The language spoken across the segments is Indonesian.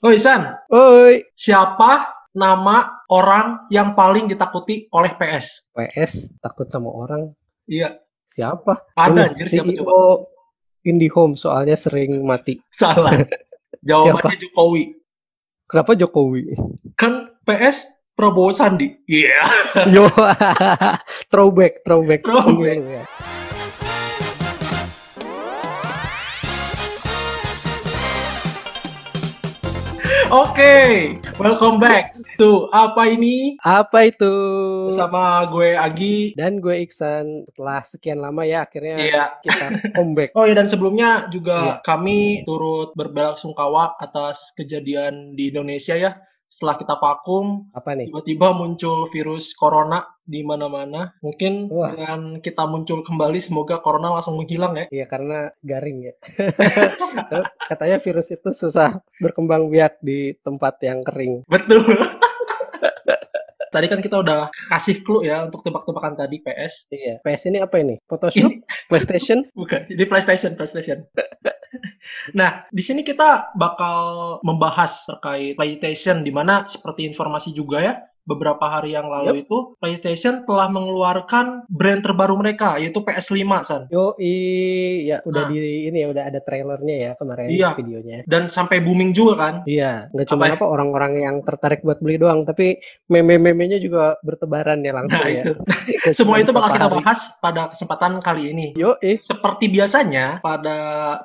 Oi San, Oi, siapa nama orang yang paling ditakuti oleh PS? PS takut sama orang. Iya, Siapa? ada Ini anjir siapa CEO coba? IndiHome soalnya sering mati. Salah. Jawabannya Jokowi. Kenapa Jokowi? Kan PS Prabowo Sandi. Iya. Yo, throwback, throwback. Throwback. Iya, Oke, welcome back to apa ini? Apa itu? Bersama gue Agi. Dan gue Iksan setelah sekian lama ya akhirnya Iya. kita comeback. Oh ya dan sebelumnya juga Iya. kami turut berbelasungkawa atas kejadian di Indonesia ya. Setelah kita vakum, Apa nih? tiba-tiba muncul virus corona di mana-mana. Mungkin Wah. dengan kita muncul kembali, semoga corona langsung menghilang ya. Iya karena garing ya. Katanya virus itu susah berkembang biak di tempat yang kering. Betul. tadi kan kita udah kasih clue ya untuk tebak-tebakan tadi PS. Iya. PS ini apa ini? Photoshop? PlayStation? Bukan, di PlayStation, PlayStation. Nah, di sini kita bakal membahas terkait PlayStation, di mana seperti informasi juga ya, beberapa hari yang lalu itu PlayStation telah mengeluarkan brand terbaru mereka, yaitu PS5, San. Yo, ya udah Nah. di ini ya udah ada trailernya ya kemarin Iya. videonya. Dan sampai booming juga kan. Iya, nggak cuma Apa orang-orang yang tertarik buat beli doang, tapi meme-memenya juga bertebaran ya langsung Nah, ya. itu. Semua itu bakal kita beberapa hari. bahas pada kesempatan kali ini. Yo, eh, Seperti biasanya, pada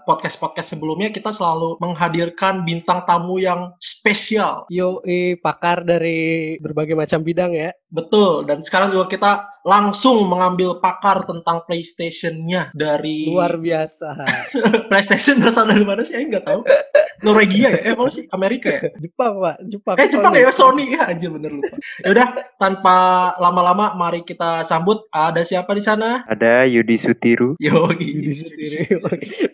podcast-podcast sebelumnya kita selalu menghadirkan bintang tamu yang spesial. yo, eh, pakar dari berbagai macam bidang ya. Betul, dan sekarang juga kita langsung mengambil pakar tentang PlayStation-nya dari Luar biasa. PlayStation berasal dari mana sih? Saya nggak tahu. Norwegia ya? Eh, mana sih? Amerika ya? Jepang, Pak. Jepang. Eh, Jepang Sony. ya? Sony. Ya, anjir bener lupa. Yaudah, tanpa lama-lama, mari kita sambut. Ada siapa di sana? Ada Yudi Sutiru. Yogi. Yudi Sutiri.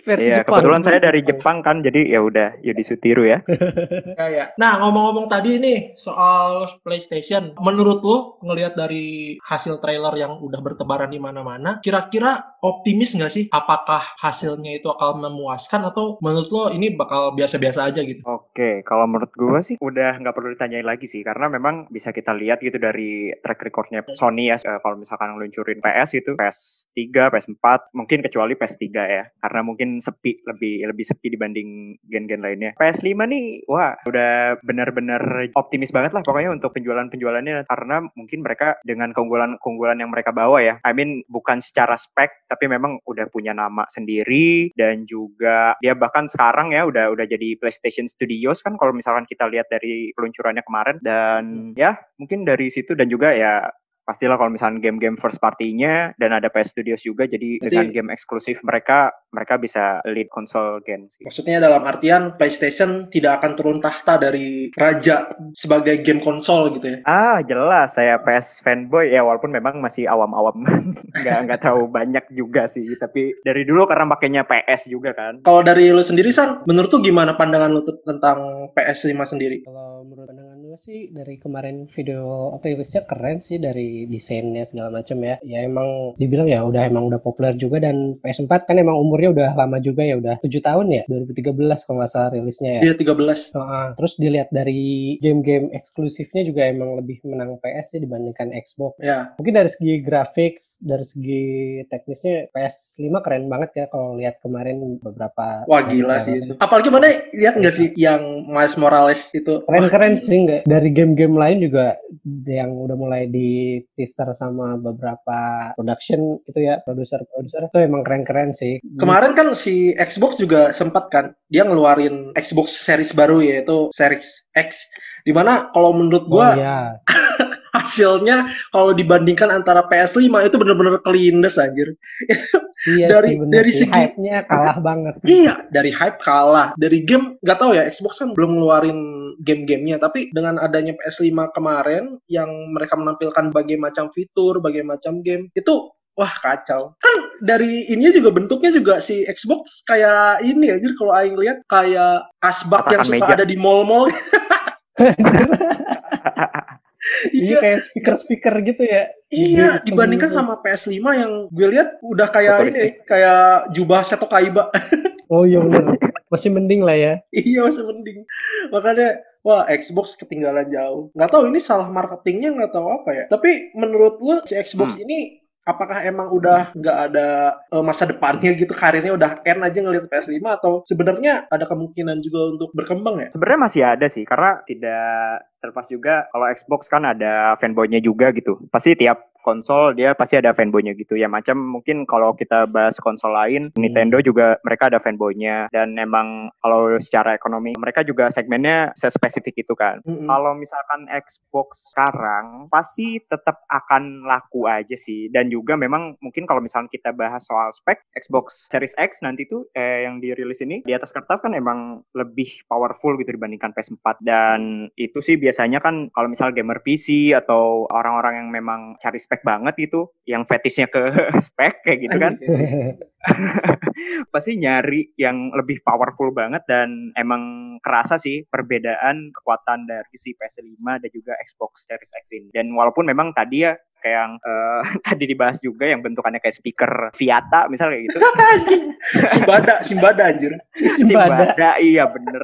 Versi Iya, Jepang. kebetulan saya dari Jepang. Kan, jadi ya udah Yudi Sutiru ya. Ya, ya. Nah, ngomong-ngomong tadi nih soal PlayStation, menurut ngelihat dari hasil trailer yang udah bertebaran di mana-mana, kira-kira optimis nggak sih? Apakah hasilnya itu akan memuaskan atau menurut lo ini bakal biasa-biasa aja gitu? Oke, kalau menurut gua sih udah nggak perlu ditanyain lagi sih, karena memang bisa kita lihat gitu dari track recordnya Sony ya. Eh, kalau misalkan ngeluncurin PS itu PS3, PS4, mungkin kecuali PS3 ya, karena mungkin sepi lebih lebih sepi dibanding gen-gen lainnya. PS5 nih, wah udah bener-bener optimis banget lah pokoknya untuk penjualan-penjualannya, karena mungkin mereka dengan keunggulan-keunggulan yang mereka bawa ya. I mean bukan secara spek, tapi memang udah punya nama sendiri dan juga dia bahkan sekarang ya udah udah jadi PlayStation Studios kan kalau misalkan kita lihat dari peluncurannya kemarin dan ya mungkin dari situ dan juga ya pastilah kalau misalkan game-game first party-nya dan ada PS Studios juga jadi Berarti- dengan game eksklusif mereka mereka bisa lead console game sih. Maksudnya dalam artian PlayStation tidak akan turun tahta dari raja sebagai game konsol gitu ya? Ah, jelas saya PS fanboy ya walaupun memang masih awam-awam. nggak nggak tahu banyak juga sih, tapi dari dulu karena pakainya PS juga kan. Kalau dari lu sendiri, San, menurut tuh gimana pandangan lu tentang PS5 sendiri? Kalau menurut pandangan gue sih dari kemarin video apa rilisnya keren sih dari desainnya segala macam ya. Ya emang dibilang ya udah emang udah populer juga dan PS4 kan emang umurnya udah lama juga ya udah 7 tahun ya 2013 kalau nggak salah rilisnya ya. Dia 13. Heeh. Terus dilihat dari game-game eksklusifnya juga emang lebih menang PS sih dibandingkan Xbox. Ya, Mungkin dari segi grafik, dari segi teknisnya PS5 keren banget ya kalau lihat kemarin beberapa wah gila sih itu. Apalagi mana lihat nggak sih yang Miles Morales itu? Keren-keren sih nggak dari game-game lain juga yang udah mulai di teaser sama beberapa production itu ya produser-produser itu emang keren-keren sih. Kemarin kan si Xbox juga sempat kan dia ngeluarin Xbox series baru yaitu Series X. Di mana kalau menurut Oh gua iya, hasilnya kalau dibandingkan antara PS5 itu bener-bener kelindes anjir. iya Dari- sih bener dari sih. segi- hype-nya kalah banget. Iya, dari hype kalah. Dari game, nggak tahu ya, Xbox kan belum ngeluarin game-gamenya. Tapi dengan adanya PS5 kemarin, yang mereka menampilkan berbagai macam fitur, berbagai macam game, itu wah kacau. Kan dari ininya juga bentuknya juga si Xbox kayak ini aja kalau Aing lihat kayak asbak yang Tatakan suka meja. ada di mall-mall. Iya kayak speaker-speaker gitu ya. Iya, Di- dibandingkan gitu. sama PS5 yang gue lihat udah kayak Futuristik. ini, kayak jubah Seto Kaiba. Oh iya bener. Masih mending lah ya. iya, masih mending. Makanya, wah Xbox ketinggalan jauh. Nggak tahu ini salah marketingnya nggak tahu apa ya. Tapi menurut lu si Xbox Hmm. ini apakah emang udah nggak ada eh, masa depannya gitu karirnya udah end aja ngeliat PS5 atau sebenarnya ada kemungkinan juga untuk berkembang ya? Sebenarnya masih ada sih, karena tidak terlepas juga kalau Xbox kan ada fanboynya juga gitu. Pasti tiap konsol dia pasti ada fanboynya gitu. Ya macam mungkin kalau kita bahas konsol lain Nintendo juga mereka ada fanboynya. Dan emang kalau secara ekonomi mereka juga segmennya sespesifik itu kan. Mm-mm. kalau misalkan Xbox sekarang pasti tetap akan laku aja sih. Dan juga memang mungkin kalau misalkan kita bahas soal spek Xbox Series X nanti tuh eh, yang dirilis ini di atas kertas kan emang lebih powerful gitu dibandingkan PS4 dan itu sih biasanya kan kalau misal gamer PC atau orang-orang yang memang cari spek banget gitu yang fetishnya ke spek kayak gitu kan pasti nyari yang lebih powerful banget dan emang kerasa sih perbedaan kekuatan dari si PS5 dan juga Xbox Series X ini. Dan walaupun memang tadi ya kayak yang eh, tadi dibahas juga yang bentukannya kayak speaker Viata misalnya kayak gitu. Simbada, Simbada anjir. Simbada. iya bener.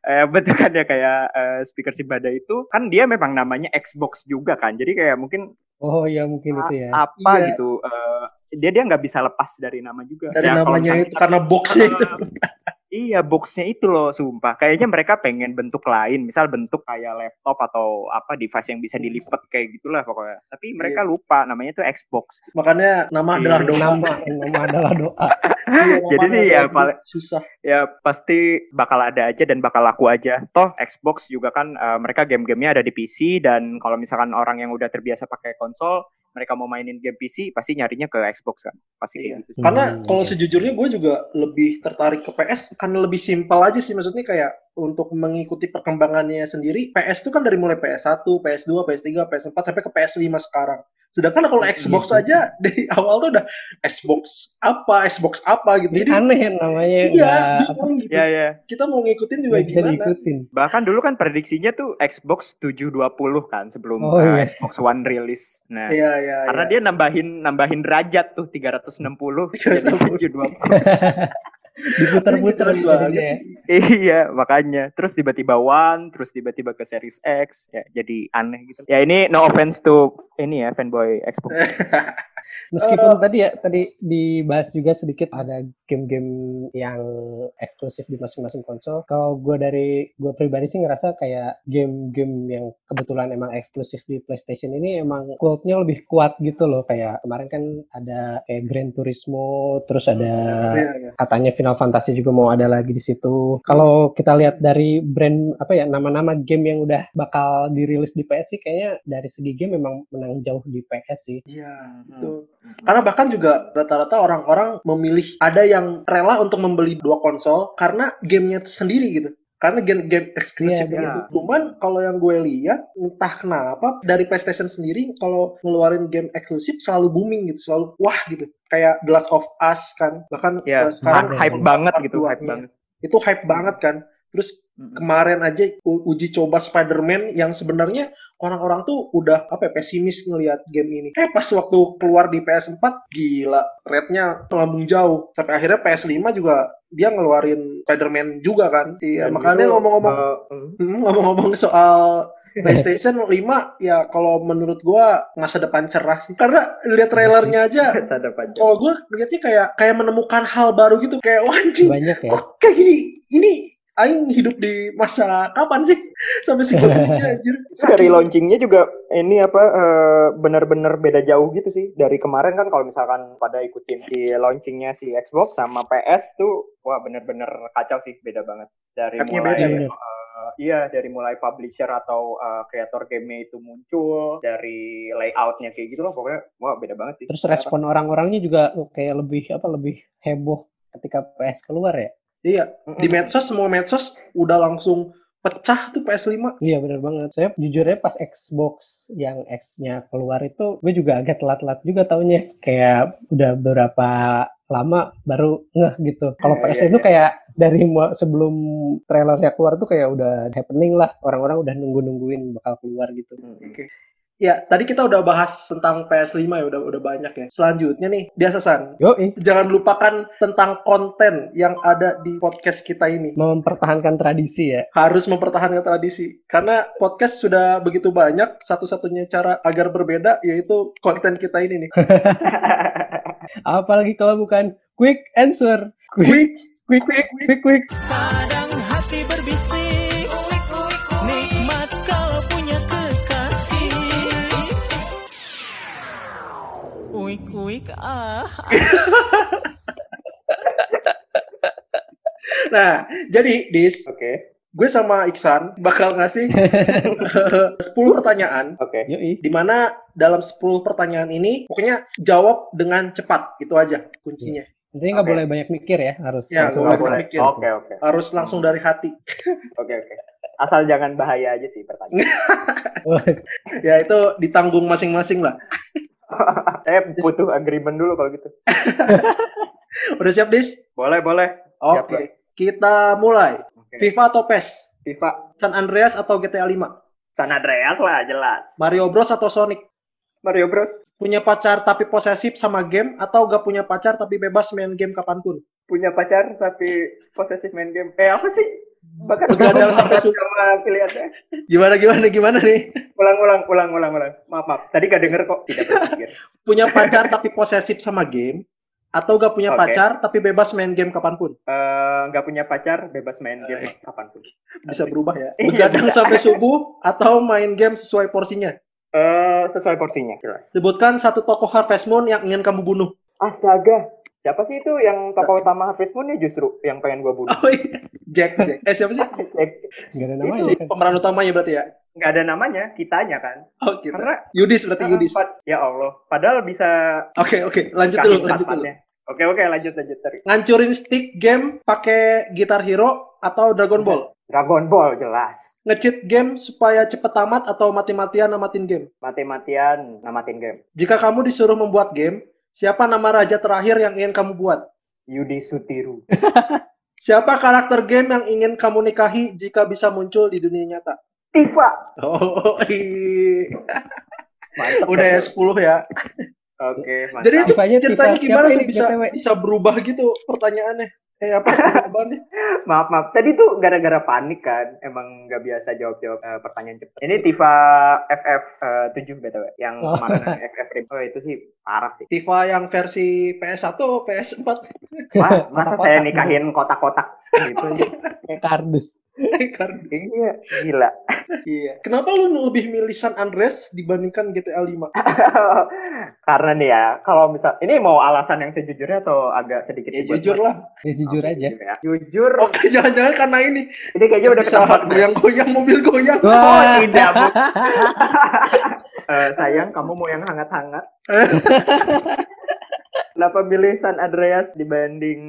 Eh, bentukannya kayak eh, speaker Simbada itu kan dia memang namanya Xbox juga kan. Jadi kayak mungkin Oh iya mungkin itu ya. apa Iya. gitu eh, dia dia nggak bisa lepas dari nama juga. Dari Ya, namanya itu kita- karena boxnya itu. Iya, boxnya itu loh, sumpah. Kayaknya mereka pengen bentuk lain, misal bentuk kayak laptop atau apa device yang bisa dilipat kayak gitulah pokoknya. Tapi mereka lupa namanya itu Xbox. Makanya nama Iya. adalah doa. Nama nama adalah doa. Iya, nama Jadi sih ya paling- susah. Ya pasti bakal ada aja dan bakal laku aja. Toh Xbox juga kan eh, mereka game-gamenya ada di PC dan kalau misalkan orang yang udah terbiasa pakai konsol, mereka mau mainin game PC pasti nyarinya ke Xbox kan. Pasti Iya. gitu. Karena Hmm, kalau iya. sejujurnya gue juga lebih tertarik ke PS karena lebih simpel aja sih maksudnya kayak untuk mengikuti perkembangannya sendiri PS itu kan dari mulai PS1, PS2, PS3, PS4 sampai ke PS5 sekarang. Sedangkan kalau Xbox Iya. aja dari awal tuh udah Xbox apa, Xbox apa gitu. Jadi Aneh ya namanya iya, bingung gitu. Ya ya. Kita mau ngikutin juga nggak bisa gimana? diikutin. Bahkan dulu kan prediksinya tuh Xbox 720 kan sebelum Oh, iya. Xbox One rilis. Nah, Iya, iya, karena iya. dia nambahin nambahin derajat tuh 360 jadi 720. Banget dia. sih. iya, makanya. Terus tiba-tiba One, terus tiba-tiba ke Series X, ya jadi aneh gitu. Ya ini no offense to ini ya fanboy Xbox. Meskipun tadi ya tadi dibahas juga sedikit ada game-game yang eksklusif di masing-masing konsol. Kalau gue dari gue pribadi sih ngerasa kayak game-game yang kebetulan emang eksklusif di PlayStation ini emang cultnya lebih kuat gitu loh. Kayak kemarin kan ada kayak Gran Turismo, terus ada Iya, iya. katanya Final Fantasy juga mau ada lagi di situ. Kalau kita lihat dari brand apa ya nama-nama game yang udah bakal dirilis di PS sih kayaknya dari segi game memang menang jauh di PS sih. Iya, betul. Karena bahkan juga rata-rata orang-orang memilih ada yang rela untuk membeli dua konsol karena gamenya sendiri gitu. Karena game-game eksklusif Iya, itu. iya. Cuman kalau yang gue lihat entah kenapa dari PlayStation sendiri kalau ngeluarin game eksklusif selalu booming gitu, selalu wah gitu. Kayak The Last of Us kan. Bahkan Ya, eh, sekarang hype banget gitu, hype banget. Itu hype banget kan. Terus kemarin aja uji coba Spider-Man yang sebenarnya orang-orang tuh udah apa ya, pesimis ngelihat game ini. Eh pas waktu keluar di PS4 gila, rate-nya melambung jauh. Sampai akhirnya PS5 juga dia ngeluarin Spider-Man juga kan. Iya, Dan makanya ngomong-ngomong eh, hmm. ngomong-ngomong soal PlayStation 5 ya kalau menurut gua masa depan cerah sih. Karena lihat trailernya aja Sadar panjang. kalau gue lihatnya kayak kayak menemukan hal baru gitu kayak wah anjing Banyak ya. kok kayak gini ini Aing hidup di masa kapan sih? Sampai segitunya anjir. Dari launchingnya juga ini apa eh, benar-benar beda jauh gitu sih. Dari kemarin kan kalau misalkan pada ikutin di launchingnya si Xbox sama PS tuh wah bener-bener kacau sih beda banget. Dari Hype-nya mulai beda ya? eh, iya dari mulai publisher atau eh, kreator gamenya itu muncul dari layoutnya kayak gitu loh pokoknya wah beda banget sih. Terus respon orang-orangnya juga kayak lebih apa lebih heboh ketika PS keluar ya. Iya di medsos semua medsos udah langsung pecah tuh PS5 Iya bener banget. Saya jujurnya pas Xbox yang X-nya keluar itu gue juga agak telat-telat juga taunya. Kayak udah beberapa lama baru ngeh gitu. Kalau Iya, PS iya, itu iya. kayak dari sebelum trailernya keluar tuh kayak udah happening lah. Orang-orang udah nunggu-nungguin bakal keluar gitu. Oke. Ya, tadi kita udah bahas tentang PS5 ya, udah udah banyak ya. Selanjutnya nih, biasa San. Yoi, Jangan lupakan tentang konten yang ada di podcast kita ini. mempertahankan tradisi ya. Harus mempertahankan tradisi. Karena podcast sudah begitu banyak, satu-satunya cara agar berbeda yaitu konten kita ini nih. Apalagi kalau bukan quick answer. Quick, Quick, quick, quick, quick, quick. Uik uik ah Nah, jadi Dis, Oke, gue sama Iksan bakal ngasih 10 pertanyaan oke. Yoi. di mana dalam 10 pertanyaan ini pokoknya jawab dengan cepat. Itu aja kuncinya. Intinya nggak boleh banyak mikir ya, harus Ya, langsung Nggak boleh mikir. Oke, oke. Harus langsung dari hati. Oke, oke. Asal jangan bahaya aja sih pertanyaan. Ya itu ditanggung masing-masing lah. Saya butuh agreement dulu kalau gitu. Udah siap, Dis? Boleh, boleh. Oke. Siap, Kita mulai. Oke. FIFA atau PES? FIFA. San Andreas atau GTA 5? San Andreas lah, jelas. Mario Bros atau Sonic? Mario Bros. Punya pacar tapi posesif sama game atau gak punya pacar tapi bebas main game kapan pun? Punya pacar tapi posesif main game. Eh, apa sih? Bahkan Begadang sampai su- sama pilihannya. Gimana gimana gimana nih? Ulang, ulang, ulang, ulang, ulang. Maaf, maaf. Tadi gak denger kok. Tidak berpikir. Punya pacar tapi posesif sama game atau gak punya Oke. pacar tapi bebas main game kapan pun? Eh, nggak punya pacar, bebas main game kapan pun. Bisa berubah ya. Iya, Begadang sampai subuh atau main game sesuai porsinya? Eh, sesuai porsinya, jelas. Sebutkan satu tokoh Harvest Moon yang ingin kamu bunuh. Astaga. Siapa sih itu yang tokoh utama Harvest Moon nih justru yang pengen gua bunuh? Oh iya, Jack, Jack. Eh siapa sih? Cek. Nggak ada namanya Si kan. pemeran utamanya berarti ya? Nggak ada namanya, kitanya kan. Oh gitu. Karena Yudis berarti Yudis. Pad- Ya Allah, padahal bisa Oke oke, lanjut dulu, lanjut dulu. Oke oke lanjut lanjut tadi. Ngancurin stick game pakai Guitar Hero atau Dragon Ball? Dragon Ball jelas. Ngecheat game supaya cepet tamat atau mati-matian namatin game? Mati-matian namatin game. Jika kamu disuruh membuat game, siapa nama raja terakhir yang ingin kamu buat? Yudi Sutiru. Siapa karakter game yang ingin kamu nikahi jika bisa muncul di dunia nyata? Tifa. Oh, iya. Mantap. udah ya kan? 10 ya. Oke, mantap. Jadi itu Tifanya ceritanya Tifa. gimana Siapa tuh bisa BTW? bisa berubah gitu pertanyaannya? Eh apa jawabannya? maaf maaf. Tadi tuh gara-gara panik kan. Emang nggak biasa jawab-jawab eh, pertanyaan cepat. Ini Tifa FF eh, 7 btw. Yang Oh. kemarin FF. Oh itu sih parah sih. Tifa yang versi PS1 atau PS4? Wah, masa saya nikahin kotak-kotak gitu? Kayak kardus. Karena- Iya, gila. iya. Kenapa lu lebih milih San Andreas dibandingkan GTA 5? Karena nih ya, kalau misal ini mau alasan yang sejujurnya atau agak sedikit Ya jujur lah. Ya jujur Oke, aja. jujur ya. Jujur, Oke, jangan-jangan karena ini ini kayaknya udah bisa goyang-goyang mobil goyang. Oh Wah. tidak, Bu. Eh, sayang, kamu mau yang hangat-hangat? Kenapa pilih San Andreas dibanding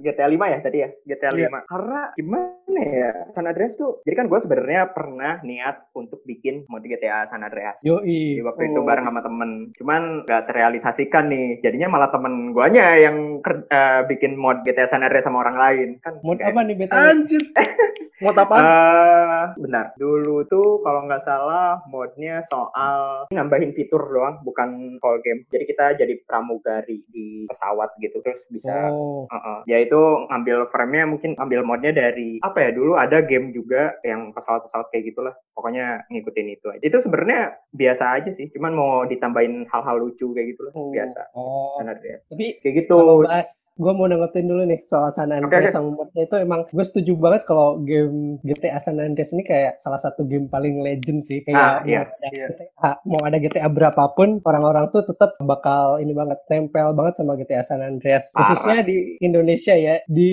GTA 5 ya tadi ya? GTA 5. Iya. Karena gimana ya? San Andreas tuh, jadi kan gue sebenarnya pernah niat untuk bikin mod GTA San Andreas. Di Yoi. waktu itu Oh. bareng sama temen. Cuman nggak terrealisasikan nih. Jadinya malah temen guanya yang eh, bikin mod GTA San Andreas sama orang lain. Kan Mod kayak- apa nih BTW? Anjir. Mau apaan? Eh, benar. Dulu tuh kalau nggak salah modnya soal nambahin fitur doang, bukan full game. Jadi kita jadi pramugari di pesawat gitu, terus bisa. Oh. Heeh. Ya itu ngambil frame-nya mungkin ngambil modnya dari apa ya dulu ada game juga yang pesawat-pesawat kayak gitulah. Pokoknya ngikutin itu aja. Itu sebenarnya biasa aja sih, cuman mau ditambahin hal-hal lucu kayak gitu lah, Oh. biasa. Oh. Benar ya. Tapi Kayak gitu. kalau bahas gue mau nanggepin dulu nih soal San Andreas oke. sama modnya itu emang gue setuju banget kalau game GTA San Andreas ini kayak salah satu game paling legend sih Ah, kayak iya, mau, ada iya. GTA, mau ada GTA berapapun orang-orang tuh tetap bakal ini banget tempel banget sama GTA San Andreas Parah. khususnya di Indonesia ya di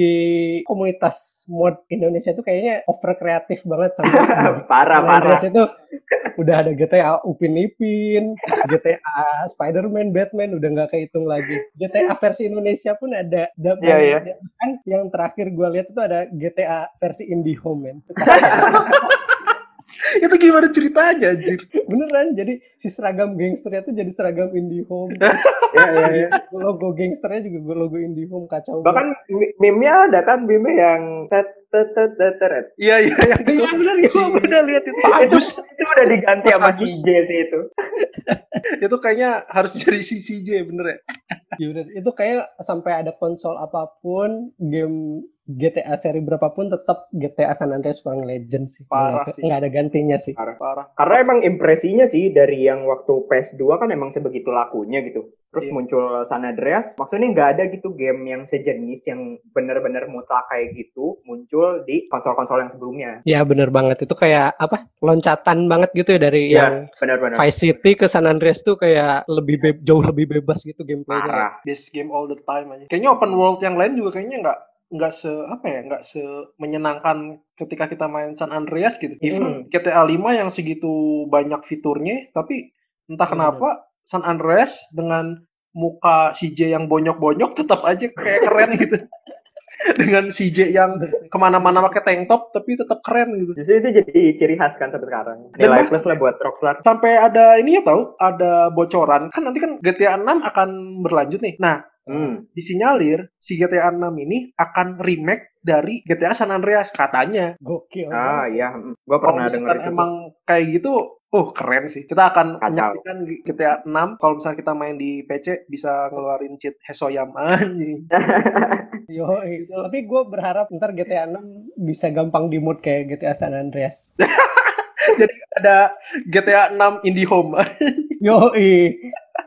komunitas mod Indonesia tuh kayaknya over kreatif banget sama parah, San parah. Itu udah ada GTA Upin Ipin, GTA Spider-Man, Batman udah nggak kehitung lagi. GTA versi Indonesia pun ada. Ada Iya, iya. Kan yang terakhir gue lihat itu ada GTA versi IndiHome men. itu gimana ceritanya anjir? Beneran, jadi si seragam gangsternya tuh jadi seragam IndiHome. ya, ya, ya. logo gangsternya juga logo IndiHome kacau. Bahkan meme-nya ada kan meme yang tet Iya iya iya. Iya bener, ya, gue udah lihat itu. Pak Agus Itu udah diganti Mas sama Agus. CJ sih itu. itu kayaknya harus jadi si CJ bener ya. Iya bener. Itu kayak sampai ada konsol apa pun, game GTA seri berapapun tetap GTA San Andreas paling legend sih. Parah Nggak- sih. nggak ada gantinya sih. Parah. Parah. Karena emang impresinya sih dari yang waktu PS2 kan emang sebegitu lakunya gitu. Terus Iya. muncul San Andreas, maksudnya nggak ada gitu game yang sejenis yang bener-bener mutlak kayak gitu muncul di konsol-konsol yang sebelumnya. Ya bener banget. Itu kayak apa? Loncatan banget gitu ya dari Iya, yang benar-benar. Vice City ke San Andreas tuh kayak lebih be- jauh lebih bebas gitu gameplaynya. Parah. Best game all the time aja. Kayaknya open world yang lain juga kayaknya nggak nggak se apa ya nggak se menyenangkan ketika kita main San Andreas gitu. Even GTA 5 yang segitu banyak fiturnya, tapi entah Iya, kenapa San Andreas dengan muka CJ yang bonyok-bonyok tetap aja kayak keren gitu. dengan CJ yang ke mana-mana pakai tank top tapi tetap keren gitu. Justru itu jadi ciri khas kan sampai sekarang. Dan Nilai plus lah buat Rockstar. Sampai ada ini ya tahu, ada bocoran. Kan nanti kan GTA 6 akan berlanjut nih. Nah, Hmm. disinyalir si GTA 6 ini akan remake dari GTA San Andreas katanya. Gokil. Ah iya, gue Kalau pernah dengar itu. emang kayak gitu, oh keren sih. Kita akan Kacau. menyaksikan GTA 6 kalau misalnya kita main di PC bisa ngeluarin cheat Hesoyam anjing. Yo, tapi gue berharap ntar GTA 6 bisa gampang di mode kayak GTA San Andreas. Jadi ada GTA 6 IndiHome. Yo,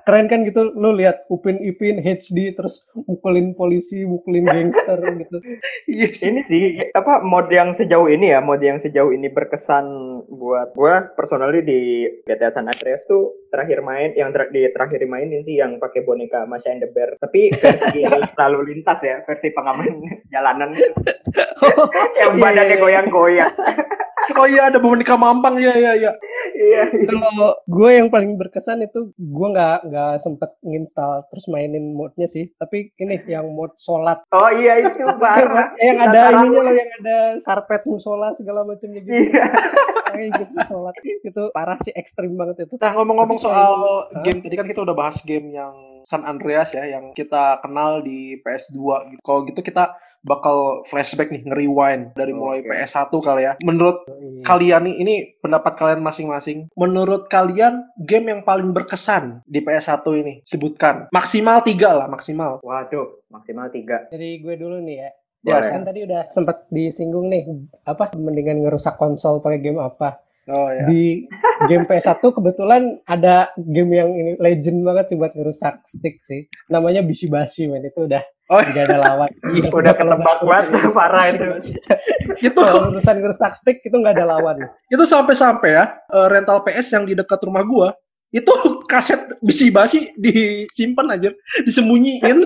keren kan gitu. Lu lihat Upin Ipin HD terus mukulin polisi, mukulin gangster gitu. Iya sih. ini sih apa mod yang sejauh ini ya mod yang sejauh ini berkesan buat gua personally di GTA San Andreas tuh terakhir main yang ter- di terakhir dimainin sih yang pakai boneka Masha and the Bear tapi versi lalu lintas ya versi pengaman jalanan gitu. yang Iya, badannya iya, iya. goyang-goyang Oh iya ada boneka mampang ya ya ya. iya Kalau gue yang paling berkesan itu gue nggak nggak sempet nginstal terus mainin modnya sih. Tapi ini yang mod sholat. oh iya itu parah yang ada ininya loh, yang ada karpet musola segala macamnya gitu. iya Kayak gitu sholat itu parah sih ekstrim banget itu. Nah ngomong-ngomong soal game tadi kan kita udah bahas game yang San Andreas ya yang kita kenal di PS2 gitu. Kalau gitu kita bakal flashback nih, nge-rewind dari mulai Oke. PS1 kali ya. Menurut Iya. kalian nih, ini pendapat kalian masing-masing. Menurut kalian game yang paling berkesan di PS1 ini sebutkan. Maksimal tiga lah, maksimal. waduh maksimal tiga Dari gue dulu nih ya. Ya. Kan tadi udah sempat disinggung nih apa mendingan ngerusak konsol pakai game apa. Oh ya. Di game PS1 kebetulan ada game yang ini legend banget sih buat ngerusak stick sih. Namanya Bishibashi men itu udah Oh, tidak ada lawan. udah ketebak banget parah itu itu urusan ngerusak stick itu nggak ada lawan. itu sampai-sampai ya eh, rental PS yang di dekat rumah gua itu kaset bisi-basi disimpan aja, disembunyiin.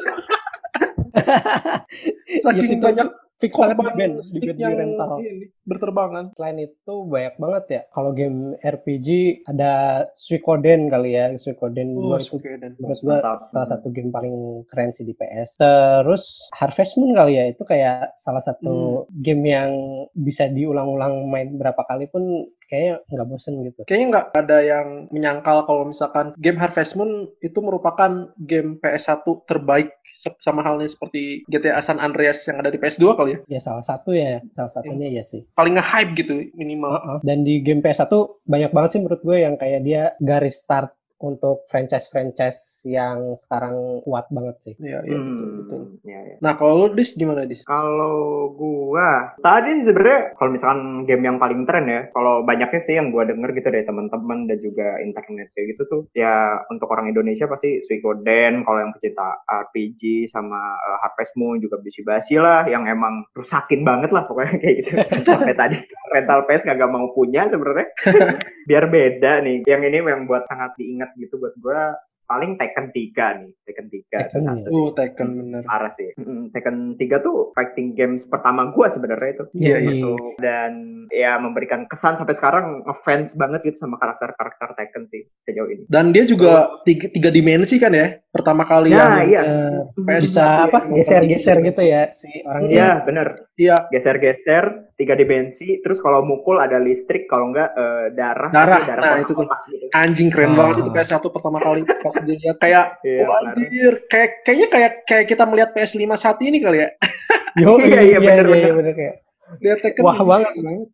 Saking Yes, itu banyak fix banget di band, di rental. ini, berterbangan. Selain itu banyak banget ya. Kalau game RPG ada Suikoden kali ya. Suikoden Oh, 2 itu menurut gua salah satu game paling keren sih di PS. Terus Harvest Moon kali ya, itu kayak salah satu game yang bisa diulang-ulang main berapa kali pun kayaknya nggak bosen gitu. Kayaknya nggak ada yang menyangkal kalau misalkan game Harvest Moon itu merupakan game PS1 terbaik sama halnya seperti GTA San Andreas yang ada di PS2 kali ya. Ya salah satu ya, salah satunya ya sih. Paling nge-hype gitu minimal. Heeh. Dan di game PS1 banyak banget sih menurut gue yang kayak dia garis start untuk franchise-franchise yang sekarang kuat banget sih. Iya, iya betul Hmm, betul. iya, iya. Nah, kalau lu Dis gimana Dis? Kalau gua tadi sih sebenarnya kalau misalkan game yang paling tren ya, kalau banyaknya sih yang gua denger gitu dari teman-teman dan juga internet kayak gitu tuh, ya untuk orang Indonesia pasti Suikoden, kalau yang pecinta RPG sama eh, Harvest Moon juga basi-basi lah, yang emang rusakin banget lah pokoknya kayak gitu. Sampai tadi rental PS nggak mau punya sebenarnya. Biar beda nih. Yang ini yang buat sangat diingat gitu buat gua paling Tekken 3 nih, Tekken 3 Tekken satu sih. Oh, Tekken bener. parah sih. Tekken 3 tuh fighting games pertama gua sebenarnya itu. Iya, iya. Gitu. Dan ya memberikan kesan sampai sekarang ngefans banget gitu sama karakter-karakter Tekken sih sejauh ini. Dan dia juga tiga, tiga dimensi kan ya? Pertama kali Nah, yang iya. Eh, PS1 bisa apa geser-geser gitu ya si Iya, orangnya. bener. Iya, Geser-geser, tiga dimensi, terus kalau mukul ada listrik, kalau enggak eh, darah. Darah, tapi nah, itu tuh. gitu. anjing keren Ah. banget itu PS1 pertama kali pas dilihat kayak Iya, oh, anjir, kayak kayaknya kayak kayak kita melihat PS5 saat ini kali ya. Yo, Iya, iya, bener, iya, bener. bener kayak. Lihat Tekken Wah, banget. banget.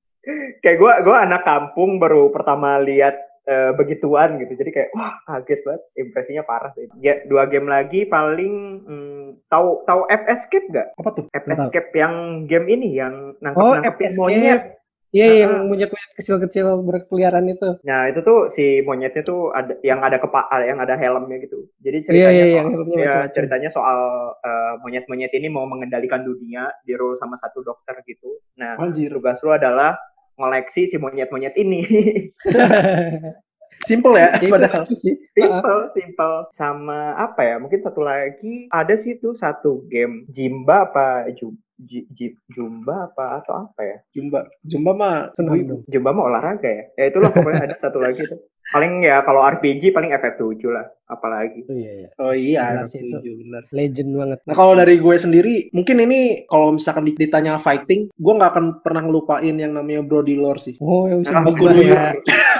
Kayak gue gua anak kampung baru pertama lihat eh, begituan gitu. Jadi kayak wah kaget banget, impresinya parah sih. Ya, dua game lagi paling hmm, tahu tahu F Escape gak? Apa tuh? F. Escape yang game ini yang nangkep Oh, nangkepin Escape. monyet. Iya, Ah. yang monyet-monyet kecil-kecil berkeliaran itu. Nah itu tuh si monyetnya tuh ada yang ada kepa yang ada helmnya gitu. Jadi Iya, ceritanya iya, soal, yang helmnya ya, ceritanya soal eh, monyet-monyet ini mau mengendalikan dunia di sama satu dokter gitu. Nah Anjir. tugas lu adalah ngoleksi si monyet-monyet ini. Simple ya, Iya, padahal. sih. simple, simple. Sama apa ya? Mungkin satu lagi ada sih tuh satu game Jimba apa Ju, Ji- Ji- Jumba apa atau apa ya? Jumba, Jumba mah Senang dong. Jumba mah olahraga ya. Ya itulah pokoknya ada satu lagi tuh. Paling ya kalau RPG paling FF7 lah, apalagi. Oh iya, iya. Oh iya. Legend banget. Nah kalau dari gue sendiri, mungkin ini kalau misalkan ditanya fighting, gue nggak akan pernah ngelupain yang namanya Brody Lore sih. Oh, yang bisa guru ya.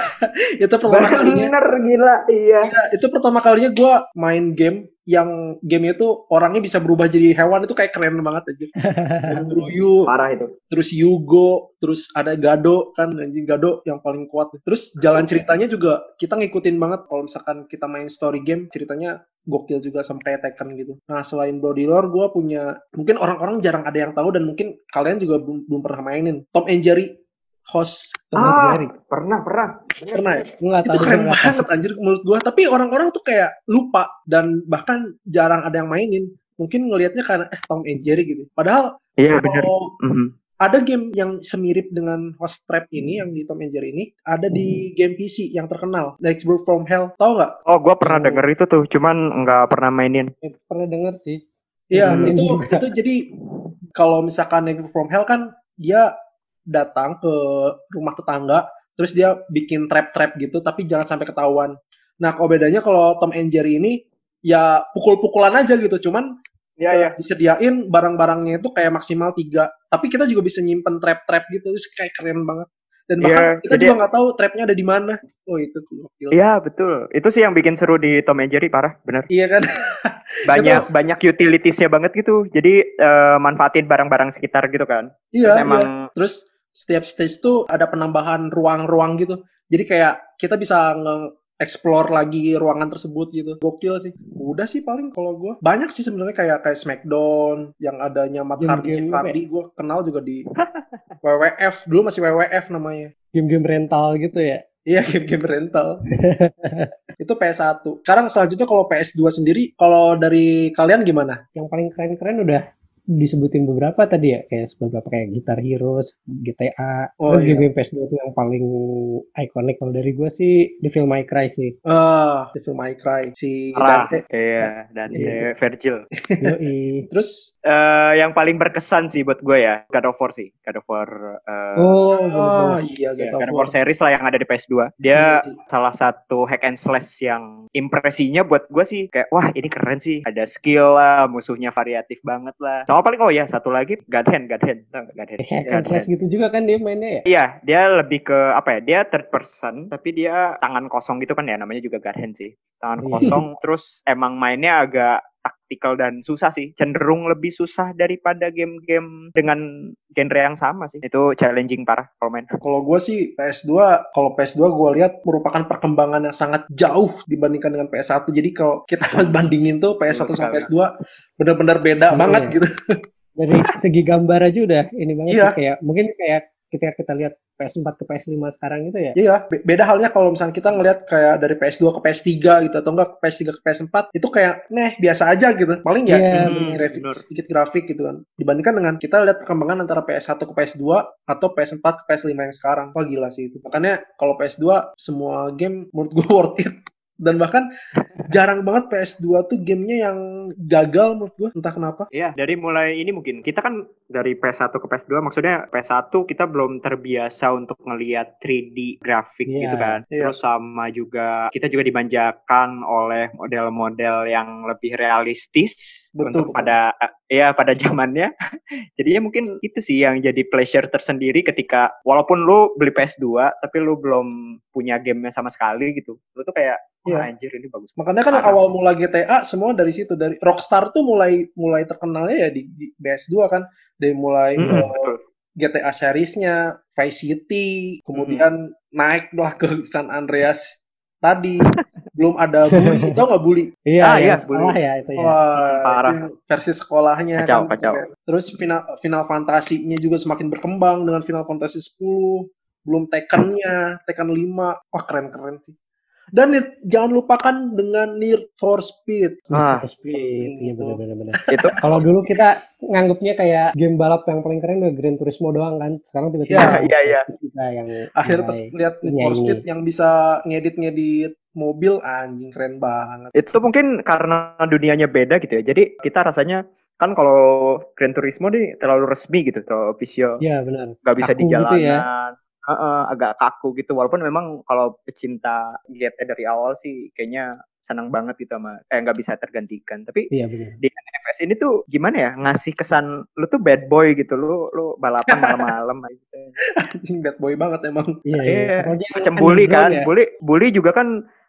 itu pertama kalinya, Bener gila, iya. Iya, itu pertama kalinya gue main game yang game itu orangnya bisa berubah jadi hewan itu kayak keren banget aja. Ryu, Parah itu. terus Yugo, terus ada Gado kan anjing Gado yang paling kuat. Terus jalan ceritanya juga kita ngikutin banget kalau misalkan kita main story game ceritanya gokil juga sama kayak Tekken gitu. Nah selain Brody Lore gue punya mungkin orang-orang jarang ada yang tahu dan mungkin kalian juga belum, belum pernah mainin Tom and Jerry host Tom Ah, Jerry. pernah, pernah. Bener, pernah ya? itu keren tahu. banget anjir menurut gua tapi orang-orang tuh kayak lupa dan bahkan jarang ada yang mainin mungkin ngelihatnya karena eh Tom and Jerry gitu padahal Iya, bener. kalau Mhm. ada game yang semirip dengan Host Trap ini yang di Tom and Jerry ini ada di game PC yang terkenal Nightmare from Hell tahu nggak Oh, gue pernah Oh. denger itu tuh, cuman nggak pernah mainin. Eh, Pernah denger sih. Iya Hmm. itu itu jadi kalau misalkan Nightmare from Hell kan dia datang ke rumah tetangga terus dia bikin trap-trap gitu tapi jangan sampai ketahuan. Nah, kalau bedanya kalau Tom and Jerry ini ya pukul-pukulan aja gitu, cuman Iya, eh, disediain barang-barangnya itu kayak maksimal tiga. Tapi kita juga bisa nyimpen trap-trap gitu, terus kayak keren banget. Dan bahkan Iya, kita jadi- juga nggak tahu trapnya ada di mana. Oh itu. Iya, betul. Itu sih yang bikin seru di Tom and Jerry, parah, bener. Iya kan? Banyak banyak utilitiesnya banget gitu. Jadi eh, manfaatin barang-barang sekitar gitu kan. Iya. Terus emang iya. Terus setiap stage tuh ada penambahan ruang-ruang gitu. Jadi kayak kita bisa nge-explore lagi ruangan tersebut gitu. Gokil sih. Udah sih paling kalau gue banyak sih sebenarnya kayak kayak Smackdown yang adanya Matt Hardy, Jeff Hardy, gue kenal juga di WWF dulu masih WWF namanya. Game-game rental gitu ya. Iya game-game rental. itu PS1. Sekarang selanjutnya kalau PS2 sendiri, kalau dari kalian gimana? Yang paling keren-keren udah disebutin beberapa tadi ya kayak beberapa kayak Guitar Heroes, GTA, Oh, iya. game PS2 itu yang paling ikonik kalau dari gue sih Devil May Cry sih. Ah, Devil May Cry si parah. Dante. Iya, dan Iya. Virgil. Yoi. Terus Eh, yang paling berkesan sih buat gue ya, God of War sih. God of War eh, Oh, oh iya ya, gitu. God of War series lah yang ada di PS2. Dia salah satu hack and slash yang impresinya buat gue sih kayak wah ini keren sih. Ada skill lah, musuhnya variatif banget lah. Sama paling oh ya satu lagi God Hand, God Hand, tau nggak God Hand? Hack slash Hand. gitu juga kan dia mainnya ya. Iya, dia lebih ke apa ya? Dia third person, tapi dia tangan kosong gitu kan ya, namanya juga God Hand sih. Tangan Iya. kosong, terus emang mainnya agak taktikal dan susah sih. Cenderung lebih susah daripada game-game dengan genre yang sama sih. Itu challenging parah kalau main. Kalau gue sih PS2, kalau PS2 gue lihat merupakan perkembangan yang sangat jauh dibandingkan dengan PS1. Jadi kalau kita bandingin tuh PS1 Betul sama sekali. PS2 benar-benar beda Iya. banget gitu. Dari segi gambar aja udah ini banget Iya. sih kayak mungkin kayak ketika kita lihat PS4 ke PS5 sekarang itu ya. Iya, be- beda halnya kalau misalnya kita ngelihat kayak dari PS2 ke PS3 gitu atau enggak ke PS3 ke PS4 itu kayak neh biasa aja gitu. Paling ya Iya, bener, grafik, sedikit grafik gitu kan. Dibandingkan dengan kita lihat perkembangan antara PS1 ke PS2 atau PS4 ke PS5 yang sekarang. Wah gila sih itu. Makanya kalau PS2 semua game menurut gue worth it Dan bahkan jarang banget PS2 tuh gamenya yang gagal menurut gue entah kenapa. Iya, dari mulai ini mungkin kita kan dari PS1 ke PS2 maksudnya PS1 kita belum terbiasa untuk ngelihat 3D grafik Iya. gitu kan. Iya. Terus sama juga kita juga dimanjakan oleh model-model yang lebih realistis Betul, untuk betul. pada ya pada zamannya. Jadinya mungkin itu sih yang jadi pleasure tersendiri ketika walaupun lu beli PS2 tapi lu belum punya gamenya sama sekali gitu. Lu tuh kayak wah Iya. anjir ini bagus. Makanya kan Parah. awal mula GTA semua dari situ dari Rockstar tuh mulai mulai terkenalnya ya di, di PS2 kan dari mulai eh, betul. GTA seriesnya Vice City kemudian naik lah ke San Andreas tadi belum ada bully tau nggak bully Iya, Ah, yang iya, sekolah ya itu ya. Wah, Parah. itu versi sekolahnya Kacau, kan. kacau. Terus final final fantasinya juga semakin berkembang dengan Final Fantasy 10, belum Tekken-nya, Tekken 5. Wah, keren-keren sih. Dan jangan lupakan dengan Need for Speed. Ah. Speed, iya Gitu. benar-benar. benar. Itu Kalau dulu kita nganggapnya kayak game balap yang paling keren udah Gran Turismo doang kan. Sekarang tiba-tiba Iya, iya, iya. kita yang Akhirnya pas lihat Need Iya, for ini. Speed yang bisa ngedit-ngedit mobil, anjing keren banget. itu mungkin karena dunianya beda gitu ya. Jadi kita rasanya kan kalau Gran Turismo nih terlalu resmi gitu, terlalu official, Iya benar. nggak bisa Kaku di gitu jalanan, ya. Heeh, agak kaku gitu. Walaupun memang kalau pecinta GT dari awal sih kayaknya senang banget gitu sama, eh nggak bisa tergantikan. Tapi Iya di NFS ini tuh gimana ya ngasih kesan lu tuh bad boy gitu, lu lu balapan malam-malam gitu. Anjing bad boy banget emang. Iya, iya. Iya, Pokoknya macam bully underground kan, ya. bully bully juga kan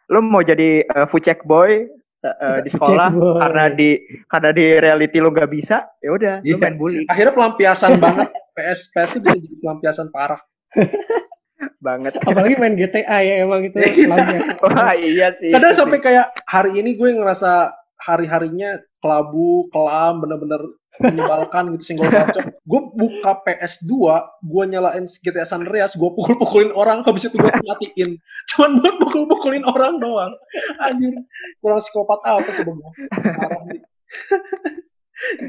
lu mau jadi uh, food check boy uh, uh, di sekolah karena di karena di reality lu nggak bisa, ya udah lu Iya. main bully Akhirnya pelampiasan banget. PS PS itu bisa jadi pelampiasan parah. banget. Apalagi main GTA ya emang itu. Wah iya sih. Kadang sampai kayak hari ini gue ngerasa hari-harinya kelabu, kelam, bener-bener menyebalkan gitu senggol bacok. Gue buka PS2, gue nyalain GTA San Andreas, gue pukul-pukulin orang, habis itu gue matiin. Cuman buat pukul-pukulin orang doang. Anjir, kurang psikopat apa coba gue.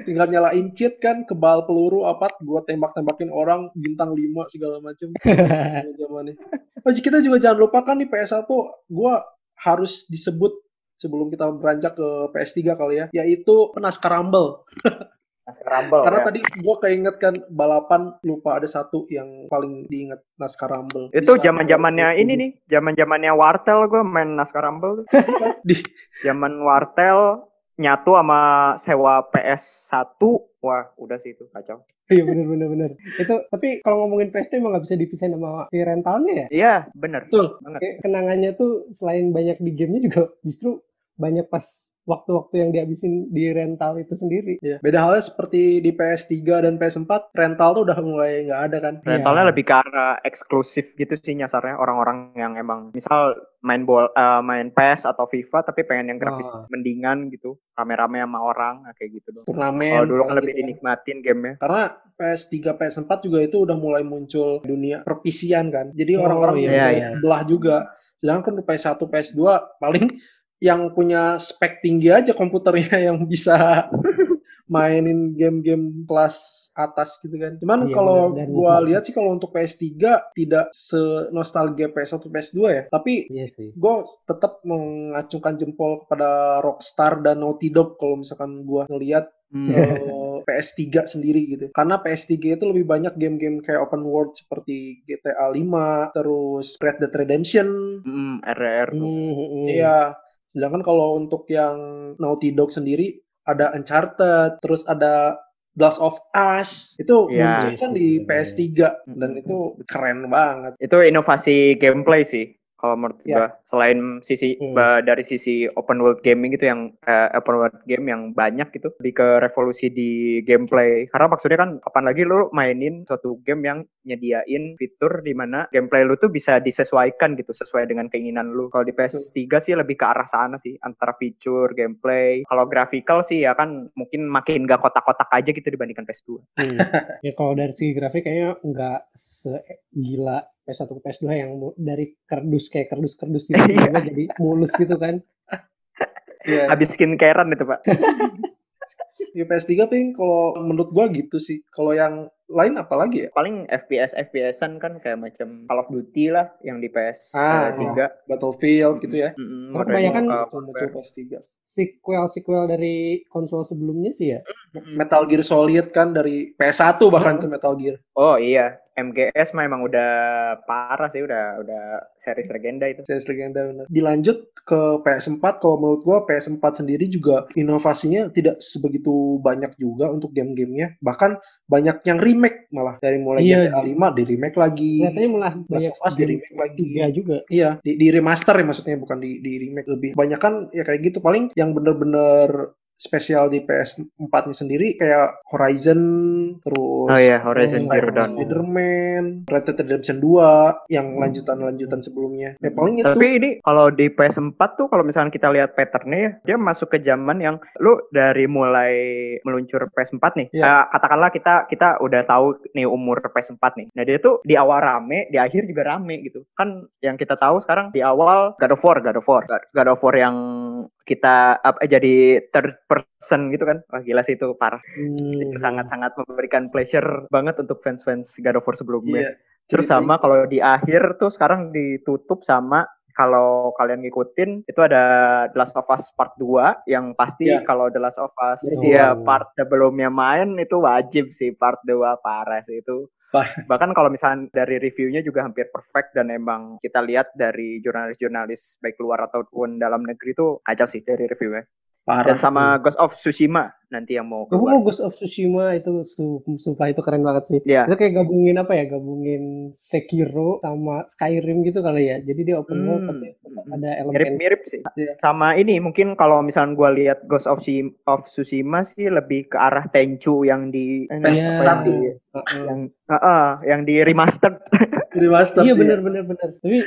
Tinggal nyalain cheat kan, kebal peluru apa, gue tembak-tembakin orang, bintang 5 segala macem. zamannya. Oh, kita juga jangan lupakan nih PS1, gue harus disebut sebelum kita beranjak ke PS3 kali ya, yaitu Naskah Rumble. Naskah Rumble, Karena ya. tadi gue keinget kan balapan lupa ada satu yang paling diingat Naskah Rumble. itu zaman zamannya ini nih, zaman zamannya Wartel gue main Naskah Rumble. Di, Zaman Wartel nyatu sama sewa PS1, wah udah sih itu kacau. Iya benar benar benar. Itu tapi kalau ngomongin PS2 emang nggak bisa dipisahin sama si rentalnya ya. Iya bener. betul. Banget. Kenangannya tuh selain banyak di gamenya juga justru banyak pas waktu-waktu yang dihabisin di rental itu sendiri. Ya. Beda halnya seperti di PS3 dan PS4, rental tuh udah mulai nggak ada kan. Rentalnya Iya. lebih ke arah eksklusif gitu sih nyasarnya orang-orang yang emang misal main bol eh, main PES atau FIFA tapi pengen yang grafis Oh. mendingan gitu, rame-rame sama orang nah, kayak gitu dong. Turnamen. Kalau dulu kan lebih gitu kan. dinikmatin gamenya. Karena PS3, PS4 juga itu udah mulai muncul dunia perpisian kan. Jadi Oh, orang-orang iya, mulai iya. belah juga. Sedangkan di PS1, PS2 paling yang punya spek tinggi aja komputernya yang bisa mainin game-game kelas atas gitu kan. Cuman Iya, kalau gua nikmat. lihat sih kalau untuk PS3 tidak senostalgia PS1, PS2 ya. Tapi Iya sih. gue tetap mengacungkan jempol kepada Rockstar dan Naughty Dog kalau misalkan gua ngelihat Hmm. eh, PS3 sendiri gitu. Karena PS3 itu lebih banyak game-game kayak open world seperti GTA 5, terus Red Dead Redemption. Hmm, RR. Hmm, hmm, hmm. Iya. Sedangkan kalau untuk yang Naughty Dog sendiri ada Uncharted, terus ada Last of Us. Itu Iya, muncul kan di bener. PS3 dan itu keren banget. Itu inovasi gameplay sih kalau menurut Ya. gua. Selain sisi Hmm. dari sisi open world gaming gitu yang eh, open world game yang banyak gitu lebih ke revolusi di gameplay. Karena maksudnya kan kapan lagi lu mainin suatu game yang nyediain fitur di mana gameplay lu tuh bisa disesuaikan gitu sesuai dengan keinginan lu. Kalau di PS3 sih lebih ke arah sana sih antara fitur, gameplay. Kalau graphical sih ya kan mungkin makin gak kotak-kotak aja gitu dibandingkan PS2. Hmm. ya kalau dari segi grafik kayaknya nggak segila PS1 ke PS2 yang dari kardus kayak kardus-kardus gitu Iya. jadi mulus gitu kan. Iya. Habis skincarean itu, Pak. Di PS3 ping kalau menurut gua gitu sih. Kalau yang lain apa lagi ya? Paling FPS FPS-an kan kayak macam Call of Duty lah yang di PS Ah, 3. Battlefield gitu ya. Karena modern kebanyakan muka Betul-betul PS3. Sequel-sequel dari konsol sebelumnya sih ya. Metal Gear Solid kan dari PS1 bahkan tuh Metal Gear. Oh iya, MGS mah emang udah parah sih, udah udah series legenda itu. Series legenda bener. Dilanjut ke PS4, kalau menurut gua PS4 sendiri juga inovasinya tidak sebegitu banyak juga untuk game-gamenya. Bahkan banyak yang remake malah dari mulai Iya. GTA 5 di remake lagi. Kelihatannya malah banyak of di remake lagi. tiga juga. Iya, di, di remaster ya maksudnya bukan di, di remake lebih. Banyak kan ya kayak gitu. Paling yang bener-bener spesial di PS4-nya sendiri kayak Horizon, terus Oh iya, Horizon Zero Dawn. Spider-Man, Red Dead Redemption 2, yang lanjutan-lanjutan sebelumnya. Ya paling itu Tapi ini kalau di PS4 tuh kalau misalnya kita lihat patternnya ya, dia masuk ke zaman yang lu dari mulai meluncur PS4 nih. Iya. eh, katakanlah kita kita udah tahu nih umur PS4 nih. Nah, dia tuh di awal rame, di akhir juga rame gitu. Kan yang kita tahu sekarang di awal God of War, God of War. God of War yang kita apa jadi third person gitu kan. Wah, gila sih itu parah. Hmm, Itu sangat-sangat memberikan pleasure banget untuk fans-fans God of War sebelumnya. Iya. Terus sama kalau di akhir tuh sekarang ditutup sama kalau kalian ngikutin itu ada The Last of Us Part 2 yang pasti Iya. kalau The Last of Us Oh. dia part sebelumnya main itu wajib sih part 2 parah sih itu. Bahkan kalau misalnya dari reviewnya juga hampir perfect dan emang kita lihat dari jurnalis-jurnalis baik luar ataupun dalam negeri itu kacau sih dari reviewnya. Parah. Dan sama Ghost of Tsushima nanti yang mau Oh, keluar. Ghost of Tsushima itu su sumpah itu keren banget sih. Iya. Itu kayak gabungin apa ya? Gabungin Sekiro sama Skyrim gitu kali ya. Jadi dia open world Hmm. tapi tetap ada elemen mirip-mirip sih. Iya. Sama ini mungkin kalau misalnya gua lihat Ghost of, Tsushima, of Tsushima sih lebih ke arah Tenchu yang di PS1. yang di, Heeh. yang Heeh, yang di remastered. Remaster Iya benar benar benar. Tapi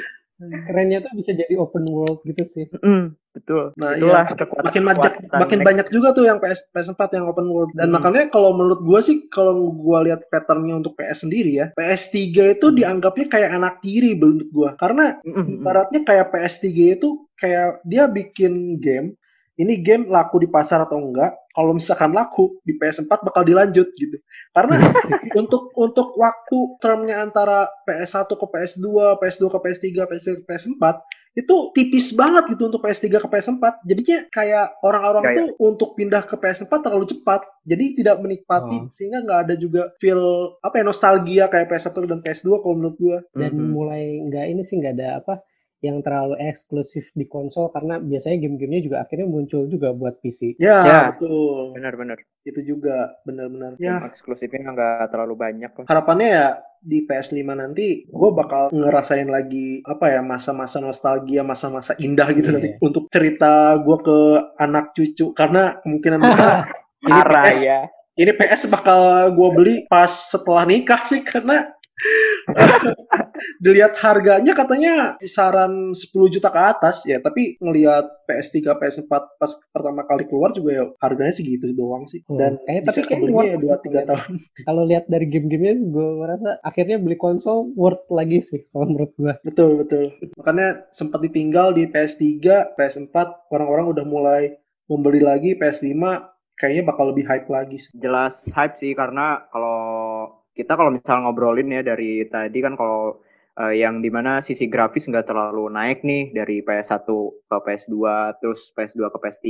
kerennya tuh bisa jadi open world gitu sih. Mm, betul. Nah, Itulah iya. kekuatan makin banyak makin next. banyak juga tuh yang PS PS4 yang open world dan Hmm. makanya kalau menurut gua sih kalau gua lihat patternnya untuk PS sendiri ya PS3 itu dianggapnya kayak anak tiri menurut gua karena Mm, mm, mm. ibaratnya kayak PS3 itu kayak dia bikin game ini game laku di pasar atau enggak kalau misalkan laku di PS4 bakal dilanjut gitu karena untuk untuk waktu termnya antara PS1 ke PS2 PS2 ke PS3 PS3 ke PS4 itu tipis banget gitu untuk PS3 ke PS4 jadinya kayak orang-orang tuh untuk pindah ke PS4 terlalu cepat jadi tidak Oh. menikmati sehingga nggak ada juga feel apa ya nostalgia kayak PS1 dan PS2 kalau menurut gua Dan Mm, mm. mulai nggak ini sih nggak ada apa yang terlalu eksklusif di konsol karena biasanya game-gamenya juga akhirnya muncul juga buat PC. ya, Ya. betul Benar-benar. itu juga benar-benar ya Game eksklusifnya nggak terlalu banyak loh. harapannya ya di PS5 nanti gue bakal ngerasain lagi apa ya masa-masa nostalgia masa-masa indah gitu Iya. nanti untuk cerita gue ke anak cucu karena kemungkinan besar ini Parah PS ya. ini PS bakal gue beli pas setelah nikah sih karena dilihat harganya katanya kisaran 10 juta ke atas ya tapi ngelihat PS3 PS4 pas pertama kali keluar juga ya harganya segitu doang sih Hmm, dan kayaknya tapi kayaknya kebelinya ya worth 2 3 tahun Kalau lihat dari game-gamenya gue merasa akhirnya beli konsol worth lagi sih kalau menurut gue. Betul, betul. Makanya sempat ditinggal di PS3, PS4, orang-orang udah mulai membeli lagi PS5, kayaknya bakal lebih hype lagi. sih. Jelas hype sih karena kalau kita kalau misal ngobrolin ya dari tadi kan kalau eh, yang di mana sisi grafis nggak terlalu naik nih dari PS1 ke PS2 terus PS2 ke PS3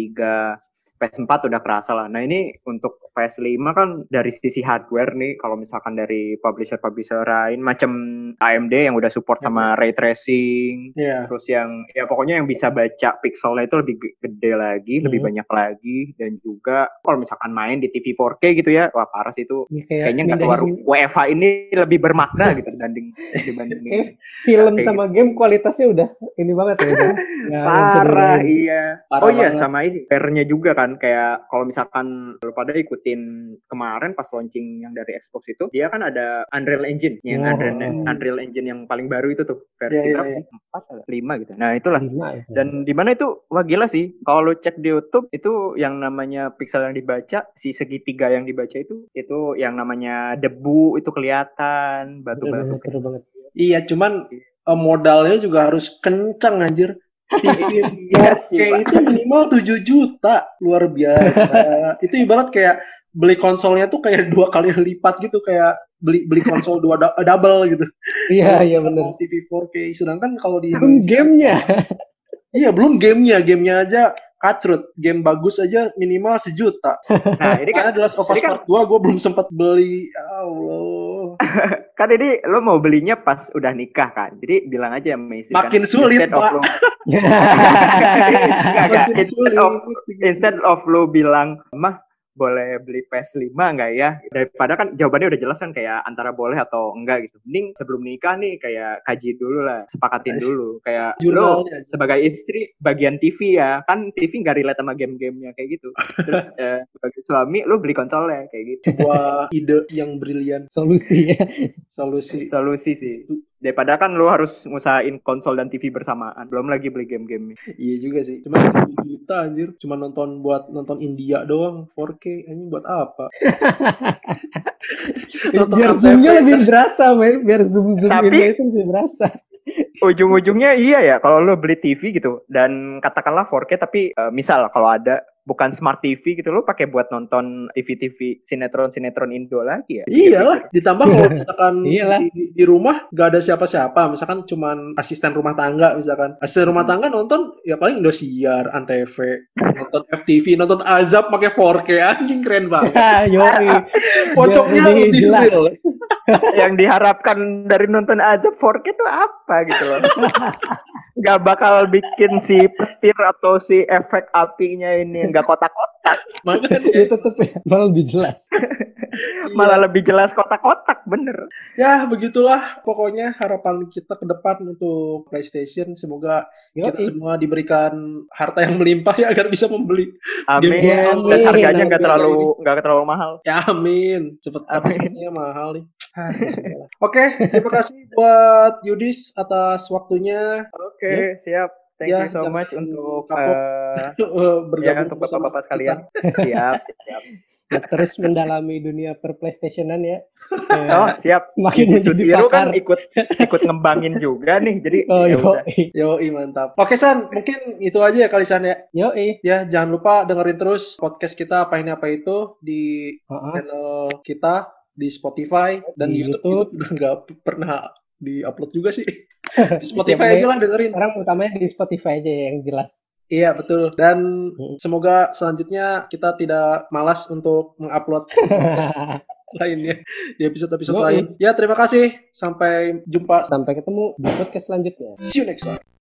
PS4 udah kerasa lah. Nah ini untuk PS5 kan dari sisi hardware nih, kalau misalkan dari publisher-publisher lain, macam AMD yang udah support sama ray tracing, Iya. terus yang ya pokoknya yang bisa baca pixelnya itu lebih ge- gede lagi, lebih Hmm. banyak lagi, dan juga kalau misalkan main di TV 4K gitu ya, wah parah sih itu. Ini kayak Kayaknya nggak keluar WFH ini lebih bermakna gitu dibanding dibanding film sama game kualitasnya udah ini banget ya. bisa Parah, iya. Parah oh iya, sama ini. Pair-nya juga kan, kayak kalau misalkan lu pada ikutin kemarin pas launching yang dari Xbox itu, dia kan ada Unreal Engine, yang Oh. Unreal, Unreal Engine yang paling baru itu tuh, versi Iya, iya, berapa iya. sih? Empat atau lima gitu. Nah itulah. Lima ya. Dan di mana itu, wah gila sih. Kalau lu cek di YouTube, itu yang namanya pixel yang dibaca, si segitiga yang dibaca itu, itu yang namanya debu itu kelihatan, batu-batu. Iya, cuman eh, modalnya juga harus kencang anjir. Iya 4K sih, Pak. itu minimal 7 juta. Luar biasa. itu ibarat kayak beli konsolnya tuh kayak dua kali lipat gitu kayak beli beli konsol dua du- double gitu. Iya, iya bener. mau TV 4K. Sedangkan kalau di Belum gamenya. iya belum gamenya, gamenya aja kacrut. Game bagus aja minimal sejuta. Nah, ini kan Last of Us kan- Part 2 gue belum sempat beli. Ya Allah. kan ini lo mau belinya pas udah nikah kan. Jadi bilang aja sama istri kan, Makin sulit, instead of Pak. lo- Enggak, enggak. Makin Instead sulit. of instead of lo bilang, "Mah, boleh beli PS5 enggak ya?" Daripada kan jawabannya udah jelas kan kayak antara boleh atau enggak gitu. Mending sebelum nikah nih kayak kaji dulu lah, sepakatin dulu kayak lo sebagai istri bagian TV ya, kan TV nggak relate sama game-gamenya kayak gitu. Terus eh, sebagai suami lo beli konsolnya kayak gitu. Sebuah ide yang brilian. Solusi ya. Solusi. Solusi sih. Daripada kan lo harus ngusahain konsol dan TV bersamaan, belum lagi beli game-game. Iya juga sih. Cuma 7 juta anjir. Cuma nonton buat nonton India doang 4K. Anjing buat apa? Nonton Biar zoomnya lebih berasa, men. Biar zoom zoom Tapi- itu lebih berasa. Ujung-ujungnya iya ya kalau lo beli TV gitu dan katakanlah 4K tapi eh, misal kalau ada bukan smart TV gitu lo pakai buat nonton TV-TV sinetron-sinetron Indo lagi ya. Iyalah, ditambah kalau misalkan Iyalah. di, di rumah gak ada siapa-siapa, misalkan cuman asisten rumah tangga misalkan. Asisten rumah tangga nonton ya paling Indosiar, Antv, nonton FTV, nonton Azab pakai 4K anjing keren banget. Yoi. Pocoknya lebih jelas. Yang diharapkan dari nonton Azab 4K itu apa gitu loh. Gak bakal bikin si petir atau si efek apinya ini nggak kotak-kotak, Makanya Ya tetep ya, malah lebih jelas. malah lebih jelas kotak-kotak bener. ya begitulah pokoknya harapan kita ke depan untuk PlayStation semoga kita Yoi. semua diberikan harta yang melimpah ya agar bisa membeli. Amin. Game Dan amin, harganya nggak terlalu nggak terlalu mahal. Ya amin. Cepet Amin. amin. mahal nih. Ya. Oke, terima kasih buat Yudis atas waktunya Oke, siap. Thank Ya, you so much untuk eh, eh, bergabung ya untuk bersama bapak-bapak sekalian. siap, siap. Ya, terus mendalami dunia per PlayStationan ya. Oh, siap. makin menjadi kan pakar. ikut ikut ngembangin juga nih. Jadi Oh, ya udah. yoi. Yoi, mantap. Oke, San, mungkin itu aja ya kali San ya. Yoi. Ya, jangan lupa dengerin terus podcast kita apa ini apa itu di Heeh. channel kita di Spotify dan Di YouTube, YouTube. Udah nggak pernah di-upload juga sih. Di Spotify Ya, aja lah dengerin. Sekarang utamanya di Spotify aja yang jelas. Iya betul dan semoga selanjutnya kita tidak malas untuk mengupload lainnya di episode-episode lain. Ya terima kasih sampai jumpa. Sampai ketemu di podcast selanjutnya. See you next time.